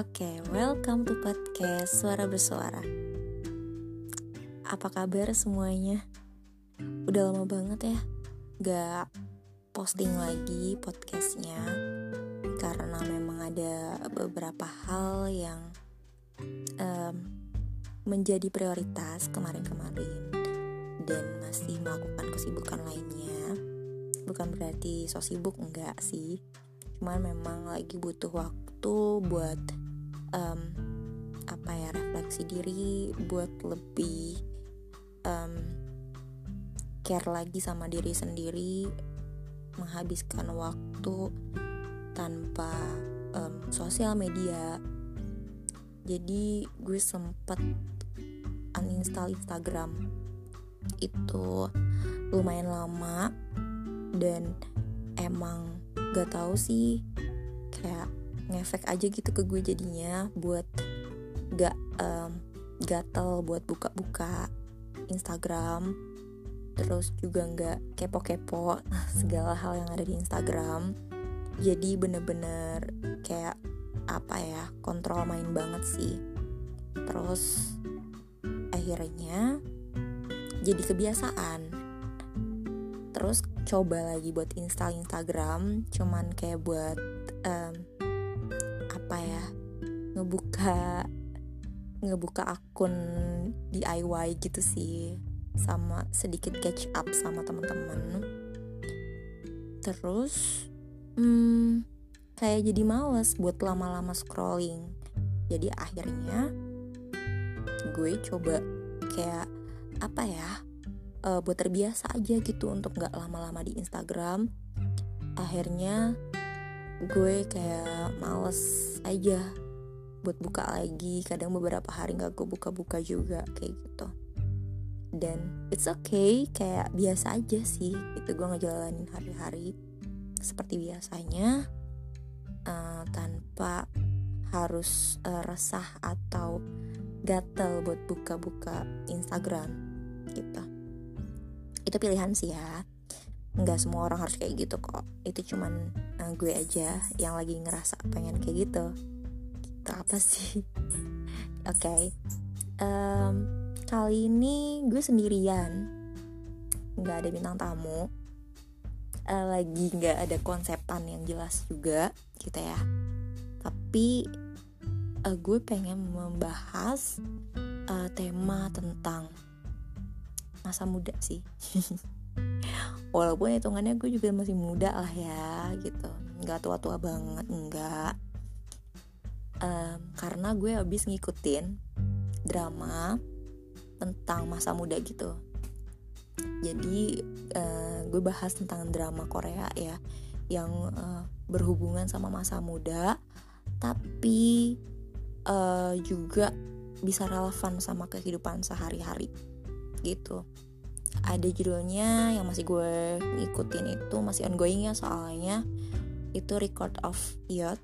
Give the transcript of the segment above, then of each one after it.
Oke, okay, welcome to podcast Suara Bersuara. Apa kabar semuanya? Udah lama banget ya gak posting lagi podcastnya karena memang ada beberapa hal yang um, menjadi prioritas kemarin-kemarin dan masih melakukan kesibukan lainnya. Bukan berarti so sibuk enggak sih, cuman memang lagi butuh waktu buat um, apa ya refleksi diri buat lebih um, care lagi sama diri sendiri menghabiskan waktu tanpa um, sosial media. Jadi gue sempet uninstall Instagram. Itu lumayan lama dan emang gak tahu sih kayak ngefek aja gitu ke gue jadinya buat gak um, gatel buat buka-buka Instagram terus juga nggak kepo-kepo segala hal yang ada di Instagram. Jadi bener-bener kayak apa ya kontrol main banget sih. Terus akhirnya jadi kebiasaan. Terus coba lagi buat install Instagram cuman kayak buat um, apa ya ngebuka ngebuka akun DIY gitu sih sama sedikit catch up sama teman-teman. Terus hmm, kayak jadi males buat lama-lama scrolling. Jadi akhirnya gue coba kayak apa ya uh, buat terbiasa aja gitu untuk nggak lama-lama di Instagram. Akhirnya gue kayak males aja buat buka lagi. Kadang beberapa hari nggak gue buka-buka juga kayak gitu. Dan it's okay kayak biasa aja sih. Itu gue ngejalanin hari-hari seperti biasanya uh, tanpa harus uh, resah atau gatel buat buka-buka Instagram gitu. Itu pilihan sih ya. Nggak semua orang harus kayak gitu kok. Itu cuman uh, gue aja yang lagi ngerasa pengen kayak gitu. Itu apa sih? Oke okay. um, kali ini gue sendirian. Nggak ada bintang tamu. Uh, lagi nggak ada konsepan yang jelas juga gitu ya. Tapi uh, gue pengen membahas uh, tema tentang masa muda sih walaupun hitungannya gue juga masih muda lah ya gitu. Nggak tua-tua banget enggak um, karena gue habis ngikutin drama tentang masa muda gitu. Jadi uh, gue bahas tentang drama Korea ya yang uh, berhubungan sama masa muda tapi uh, juga bisa relevan sama kehidupan sehari-hari gitu ada judulnya yang masih gue ngikutin itu masih ongoing ya soalnya itu Record of Youth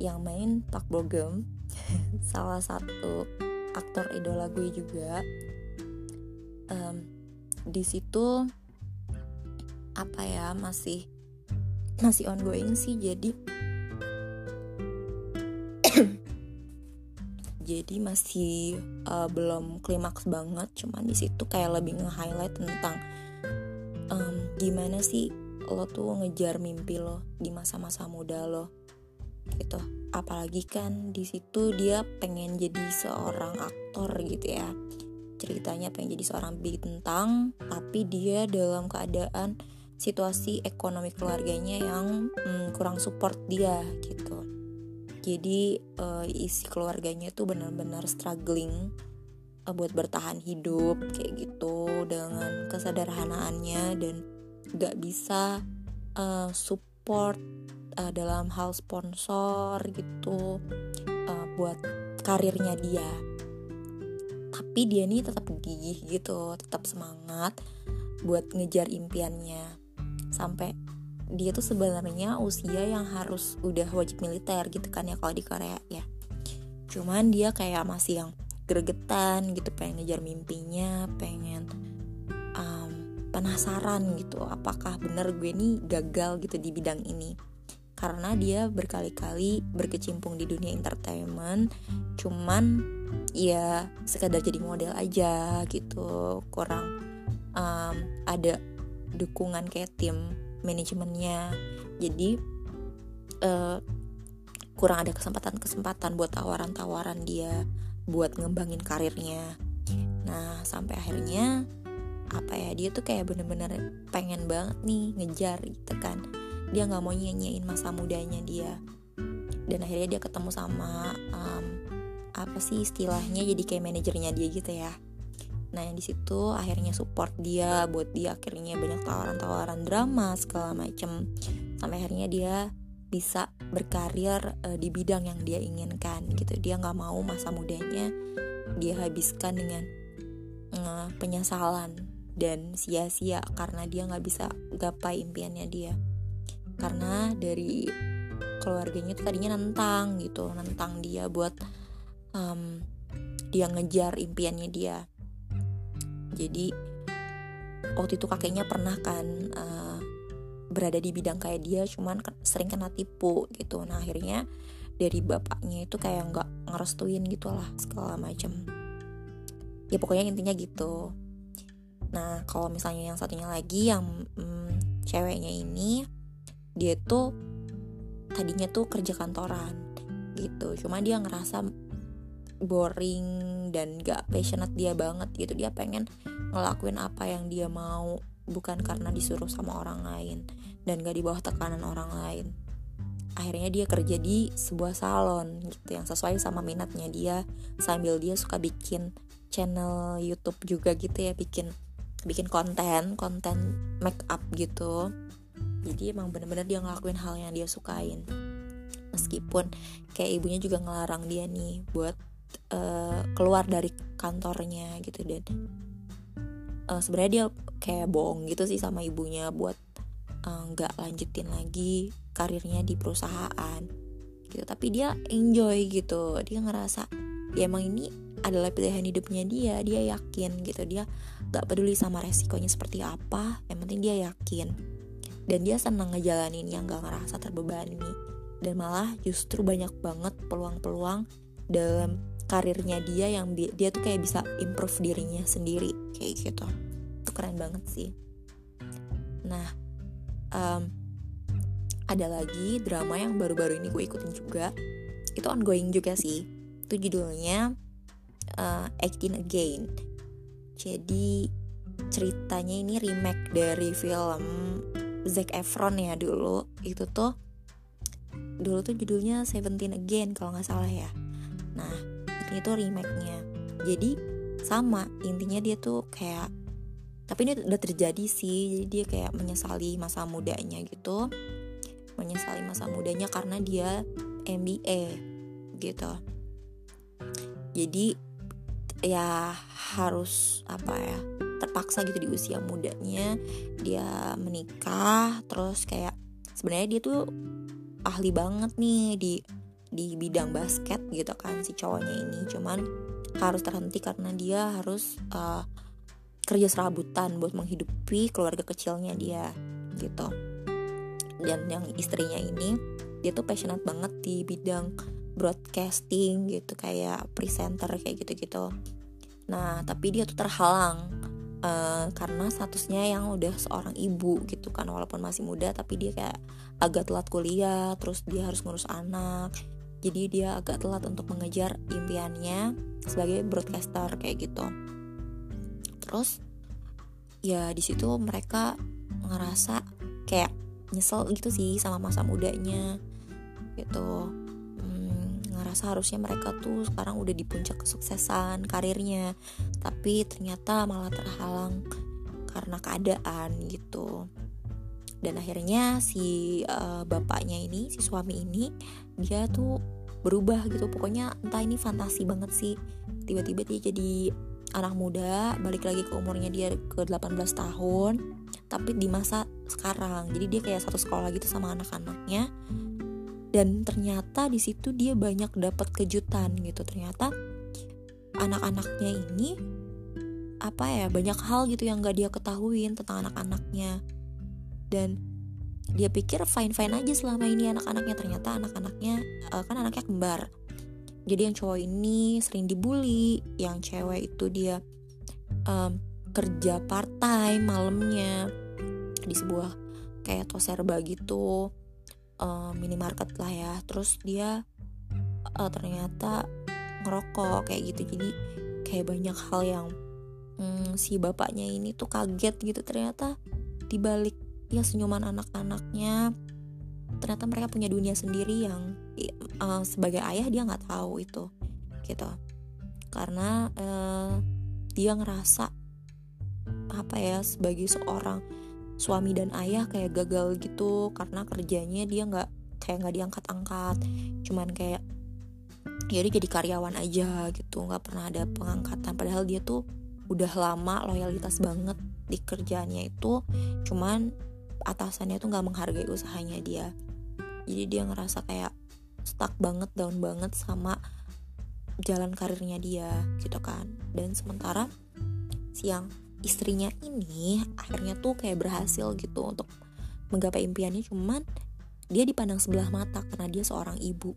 yang main Park Bo Gum. Salah satu aktor idola gue juga. Um, di situ apa ya masih masih ongoing sih jadi jadi masih uh, belum klimaks banget cuman di situ kayak lebih nge-highlight tentang um, gimana sih lo tuh ngejar mimpi lo di masa-masa muda lo gitu. Apalagi kan di situ dia pengen jadi seorang aktor gitu ya. Ceritanya pengen jadi seorang bintang tapi dia dalam keadaan situasi ekonomi keluarganya yang hmm, kurang support dia gitu jadi uh, isi keluarganya tuh benar-benar struggling uh, buat bertahan hidup kayak gitu dengan kesederhanaannya dan gak bisa uh, support uh, dalam hal sponsor gitu uh, buat karirnya dia. Tapi dia nih tetap gigih gitu tetap semangat buat ngejar impiannya. Sampai dia tuh sebenarnya usia yang harus udah wajib militer gitu kan ya kalau di Korea ya. Cuman dia kayak masih yang gregetan gitu pengen ngejar mimpinya pengen um, penasaran gitu apakah bener gue nih gagal gitu di bidang ini. Karena dia berkali-kali berkecimpung di dunia entertainment cuman ya sekedar jadi model aja gitu kurang um, ada dukungan kayak tim manajemennya. Jadi uh, kurang ada kesempatan-kesempatan buat tawaran-tawaran dia buat ngembangin karirnya. Nah sampai akhirnya apa ya dia tuh kayak bener-bener pengen banget nih ngejar gitu kan. Dia nggak mau nyanyiin masa mudanya dia. Dan akhirnya dia ketemu sama um, apa sih istilahnya jadi kayak manajernya dia gitu ya nah yang di situ akhirnya support dia buat dia akhirnya banyak tawaran-tawaran drama segala macem. Sampai akhirnya dia bisa berkarir uh, di bidang yang dia inginkan gitu. Dia nggak mau masa mudanya dia habiskan dengan uh, penyesalan dan sia-sia karena dia nggak bisa gapai impiannya dia. Karena dari keluarganya tuh tadinya nentang gitu. Nentang dia buat um, dia ngejar impiannya dia jadi waktu itu kakeknya pernah kan uh, berada di bidang kayak dia cuman sering kena tipu gitu. Nah akhirnya dari bapaknya itu kayak nggak ngerestuin gitu lah segala macem. Ya pokoknya intinya gitu. Nah kalau misalnya yang satunya lagi yang hmm, ceweknya ini dia tuh tadinya tuh kerja kantoran gitu. Cuma dia ngerasa boring dan gak passionate dia banget gitu. Dia pengen ngelakuin apa yang dia mau bukan karena disuruh sama orang lain dan gak di bawah tekanan orang lain. Akhirnya dia kerja di sebuah salon gitu yang sesuai sama minatnya dia sambil dia suka bikin channel YouTube juga gitu ya bikin bikin konten konten make up gitu. Jadi emang bener-bener dia ngelakuin hal yang dia sukain. Meskipun kayak ibunya juga ngelarang dia nih buat uh, keluar dari kantornya gitu dan uh, sebenarnya dia kayak bohong gitu sih sama ibunya buat eh, nggak uh, lanjutin lagi karirnya di perusahaan gitu. Tapi dia enjoy gitu dia ngerasa ya emang ini adalah pilihan hidupnya dia dia yakin gitu. Dia gak peduli sama resikonya seperti apa yang penting dia yakin. Dan dia senang ngejalanin yang gak ngerasa terbebani. Dan malah justru banyak banget peluang-peluang dalam karirnya dia yang dia tuh kayak bisa improve dirinya sendiri kayak gitu. Itu keren banget sih. Nah um, ada lagi drama yang baru-baru ini gue ikutin juga. Itu ongoing juga sih. Itu judulnya uh, Acting Again. Jadi ceritanya ini remake dari film Zac Efron ya dulu. Itu tuh dulu tuh judulnya Seventeen Again kalau nggak salah ya. Nah ini tuh remake-nya. Jadi sama intinya dia tuh kayak tapi ini udah terjadi sih jadi dia kayak menyesali masa mudanya gitu. Menyesali masa mudanya karena dia MBA gitu. Jadi ya harus apa ya terpaksa gitu di usia mudanya dia menikah terus kayak sebenarnya dia tuh ahli banget nih di di bidang basket gitu kan si cowoknya ini. Cuman harus terhenti karena dia harus uh, kerja serabutan buat menghidupi keluarga kecilnya dia gitu. Dan yang istrinya ini dia tuh passionate banget di bidang broadcasting gitu kayak presenter kayak gitu-gitu. Nah tapi dia tuh terhalang uh, karena statusnya yang udah seorang ibu gitu kan walaupun masih muda tapi dia kayak agak telat kuliah terus dia harus ngurus anak jadi dia agak telat untuk mengejar impiannya sebagai broadcaster kayak gitu. Terus ya di situ mereka ngerasa kayak nyesel gitu sih sama masa mudanya gitu. Ngerasa harusnya mereka tuh sekarang udah di puncak kesuksesan karirnya tapi ternyata malah terhalang karena keadaan gitu dan akhirnya si uh, bapaknya ini si suami ini dia tuh berubah gitu. Pokoknya entah ini fantasi banget sih. Tiba-tiba dia jadi anak muda balik lagi ke umurnya dia ke 18 tahun tapi di masa sekarang. Jadi dia kayak satu sekolah gitu sama anak-anaknya. Dan ternyata di situ dia banyak dapat kejutan gitu. Ternyata anak-anaknya ini apa ya banyak hal gitu yang gak dia ketahuin tentang anak-anaknya dan dia pikir fine fine aja selama ini anak-anaknya. Ternyata anak-anaknya uh, kan anaknya kembar. Jadi yang cowok ini sering dibully yang cewek itu dia um, kerja part time malamnya di sebuah kayak toserba gitu uh, minimarket lah ya. Terus dia uh, ternyata ngerokok kayak gitu. Jadi kayak banyak hal yang um, si bapaknya ini tuh kaget gitu. Ternyata dibalik ya senyuman anak-anaknya. Ternyata mereka punya dunia sendiri yang uh, sebagai ayah dia nggak tahu itu gitu. Karena uh, dia ngerasa apa ya sebagai seorang suami dan ayah kayak gagal gitu. Karena kerjanya dia nggak kayak nggak diangkat-angkat. Cuman kayak ya dia jadi karyawan aja gitu. Nggak pernah ada pengangkatan. Padahal dia tuh udah lama loyalitas banget di kerjaannya itu. Cuman atasannya tuh nggak menghargai usahanya dia. Jadi dia ngerasa kayak stuck banget down banget sama jalan karirnya dia gitu kan. Dan sementara siang istrinya ini akhirnya tuh kayak berhasil gitu untuk menggapai impiannya. Cuman dia dipandang sebelah mata karena dia seorang ibu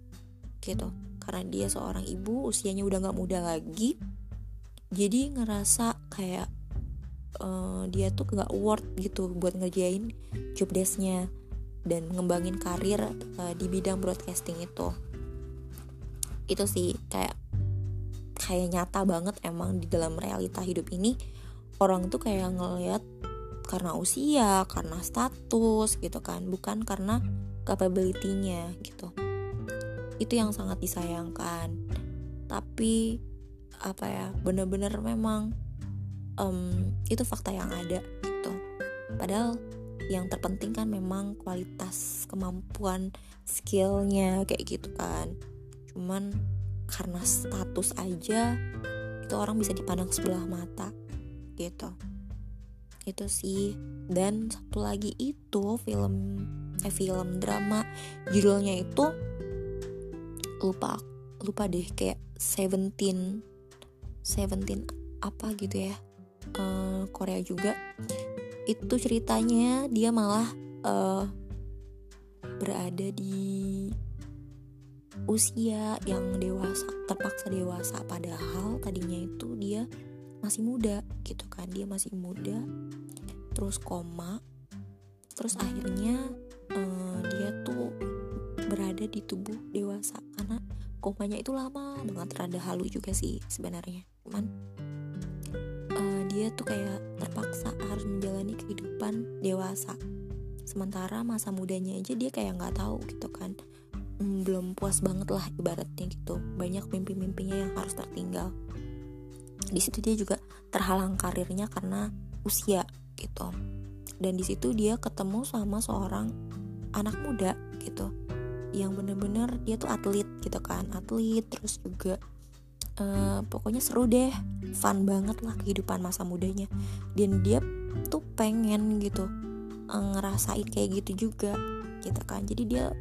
gitu. Karena dia seorang ibu usianya udah nggak muda lagi jadi ngerasa kayak uh, dia tuh gak worth gitu buat ngerjain job desknya dan ngembangin karir uh, di bidang broadcasting itu itu sih kayak kayak nyata banget emang di dalam realita hidup ini orang tuh kayak ngelihat karena usia, karena status gitu kan, bukan karena capability-nya gitu. Itu yang sangat disayangkan. Tapi apa ya, bener-bener memang um, itu fakta yang ada gitu. Padahal yang terpenting kan memang kualitas kemampuan skillnya kayak gitu kan. Cuman karena status aja itu orang bisa dipandang sebelah mata gitu. Itu sih. Dan satu lagi itu film eh film drama judulnya itu lupa lupa deh kayak Seventeen Seventeen apa gitu ya uh, Korea juga itu ceritanya dia malah uh, berada di usia yang dewasa terpaksa dewasa padahal tadinya itu dia masih muda gitu kan dia masih muda terus koma terus akhirnya uh, dia tuh berada di tubuh dewasa karena komanya itu lama banget rada halu juga sih sebenarnya cuman dia tuh kayak terpaksa harus menjalani kehidupan dewasa. Sementara masa mudanya aja dia kayak nggak tahu gitu kan. Hmm, belum puas banget lah ibaratnya gitu. Banyak mimpi-mimpinya yang harus tertinggal. Di situ dia juga terhalang karirnya karena usia gitu. Dan di situ dia ketemu sama seorang anak muda gitu. Yang bener-bener dia tuh atlet gitu kan. Atlet terus juga uh, pokoknya seru deh. Fun banget lah kehidupan masa mudanya. Dan dia tuh pengen gitu uh, ngerasain kayak gitu juga gitu kan. Jadi dia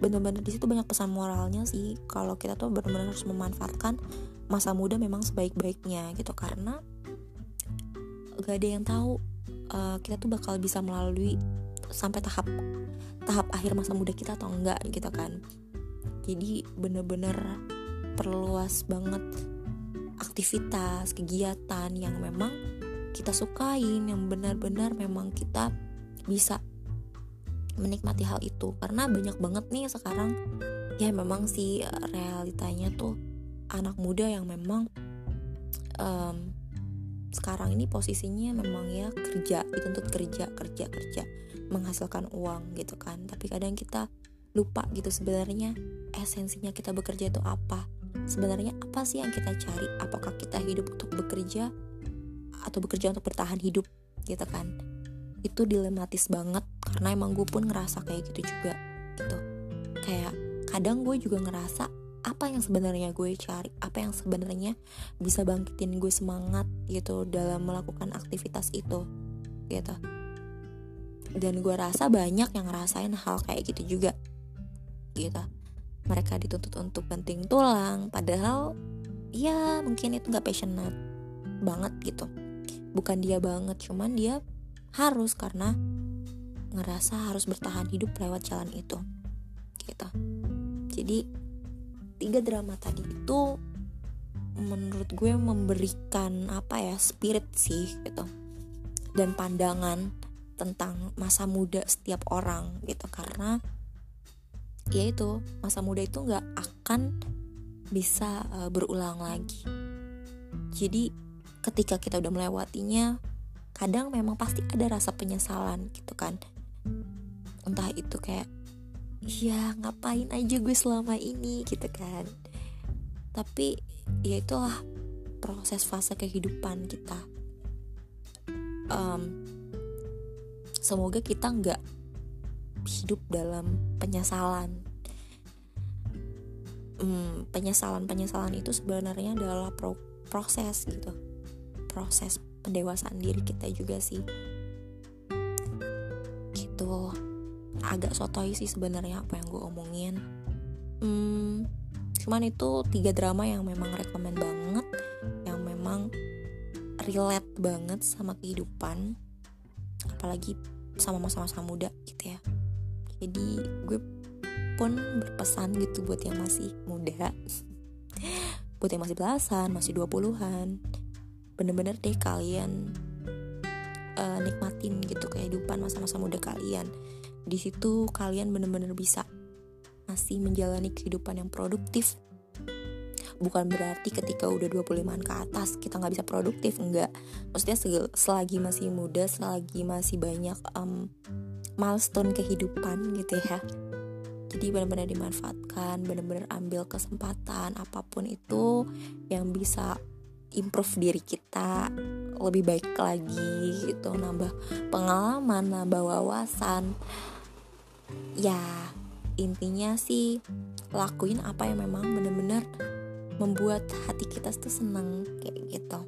bener-bener di situ banyak pesan moralnya sih. Kalau kita tuh bener-bener harus memanfaatkan masa muda memang sebaik-baiknya gitu. Karena gak ada yang tahu uh, kita tuh bakal bisa melalui sampai tahap tahap akhir masa muda kita atau enggak gitu kan. Jadi bener-bener perluas banget aktivitas kegiatan yang memang kita sukain yang benar-benar memang kita bisa menikmati hal itu. Karena banyak banget nih sekarang ya memang sih realitanya tuh anak muda yang memang um, sekarang ini posisinya memang ya kerja dituntut kerja kerja kerja menghasilkan uang gitu kan. Tapi kadang kita lupa gitu sebenarnya esensinya kita bekerja itu apa sebenarnya apa sih yang kita cari? Apakah kita hidup untuk bekerja atau bekerja untuk bertahan hidup? Gitu kan. Itu dilematis banget karena emang gue pun ngerasa kayak gitu juga gitu. Kayak kadang gue juga ngerasa apa yang sebenarnya gue cari? Apa yang sebenarnya bisa bangkitin gue semangat gitu dalam melakukan aktivitas itu? Gitu. Dan gue rasa banyak yang ngerasain hal kayak gitu juga gitu mereka dituntut untuk banting tulang padahal ya mungkin itu nggak passionate banget gitu. Bukan dia banget cuman dia harus karena ngerasa harus bertahan hidup lewat jalan itu gitu. Jadi tiga drama tadi itu menurut gue memberikan apa ya spirit sih gitu. Dan pandangan tentang masa muda setiap orang gitu. Karena ya itu masa muda itu nggak akan bisa uh, berulang lagi. Jadi ketika kita udah melewatinya kadang memang pasti ada rasa penyesalan gitu kan. Entah itu kayak ya ngapain aja gue selama ini? gitu kan. Tapi ya itulah proses fase kehidupan kita. Um, semoga kita nggak hidup dalam penyesalan. Um, penyesalan penyesalan itu sebenarnya adalah pro proses gitu. Proses pendewasaan diri kita juga sih. Gitu. Agak sotoy sih sebenarnya apa yang gue omongin. Hmm, cuman itu tiga drama yang memang rekomend banget yang memang relate banget sama kehidupan apalagi sama masa-masa muda. gitu jadi gue pun berpesan gitu buat yang masih muda. Buat yang masih belasan masih dua puluhan. Bener-bener deh kalian uh, nikmatin gitu kehidupan masa-masa muda kalian. Di situ kalian bener-bener bisa masih menjalani kehidupan yang produktif bukan berarti ketika udah 25an ke atas kita nggak bisa produktif enggak maksudnya selagi masih muda selagi masih banyak um, milestone kehidupan gitu ya. Jadi benar-benar dimanfaatkan benar-benar ambil kesempatan apa pun itu yang bisa improve diri kita lebih baik lagi gitu nambah pengalaman nambah wawasan. Ya intinya sih lakuin apa yang memang bener-bener membuat hati kita tuh seneng kayak gitu.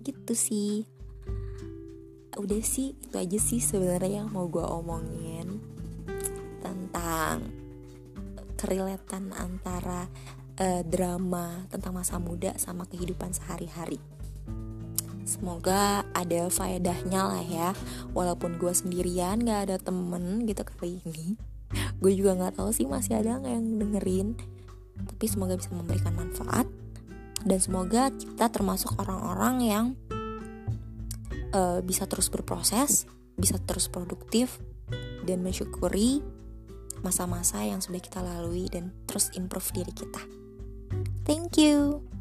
Gitu sih. Udah sih itu aja sih sebenarnya yang mau gue omongin tentang kerelatan antara uh, drama tentang masa muda sama kehidupan sehari-hari. Semoga ada faedahnya lah ya. Walaupun gue sendirian gak ada temen gitu kali ini. Gue juga nggak tahu sih masih ada nggak yang dengerin tapi semoga bisa memberikan manfaat dan semoga kita termasuk orang-orang yang uh, bisa terus berproses bisa terus produktif dan mensyukuri masa-masa yang sudah kita lalui dan terus improve diri kita. Thank you.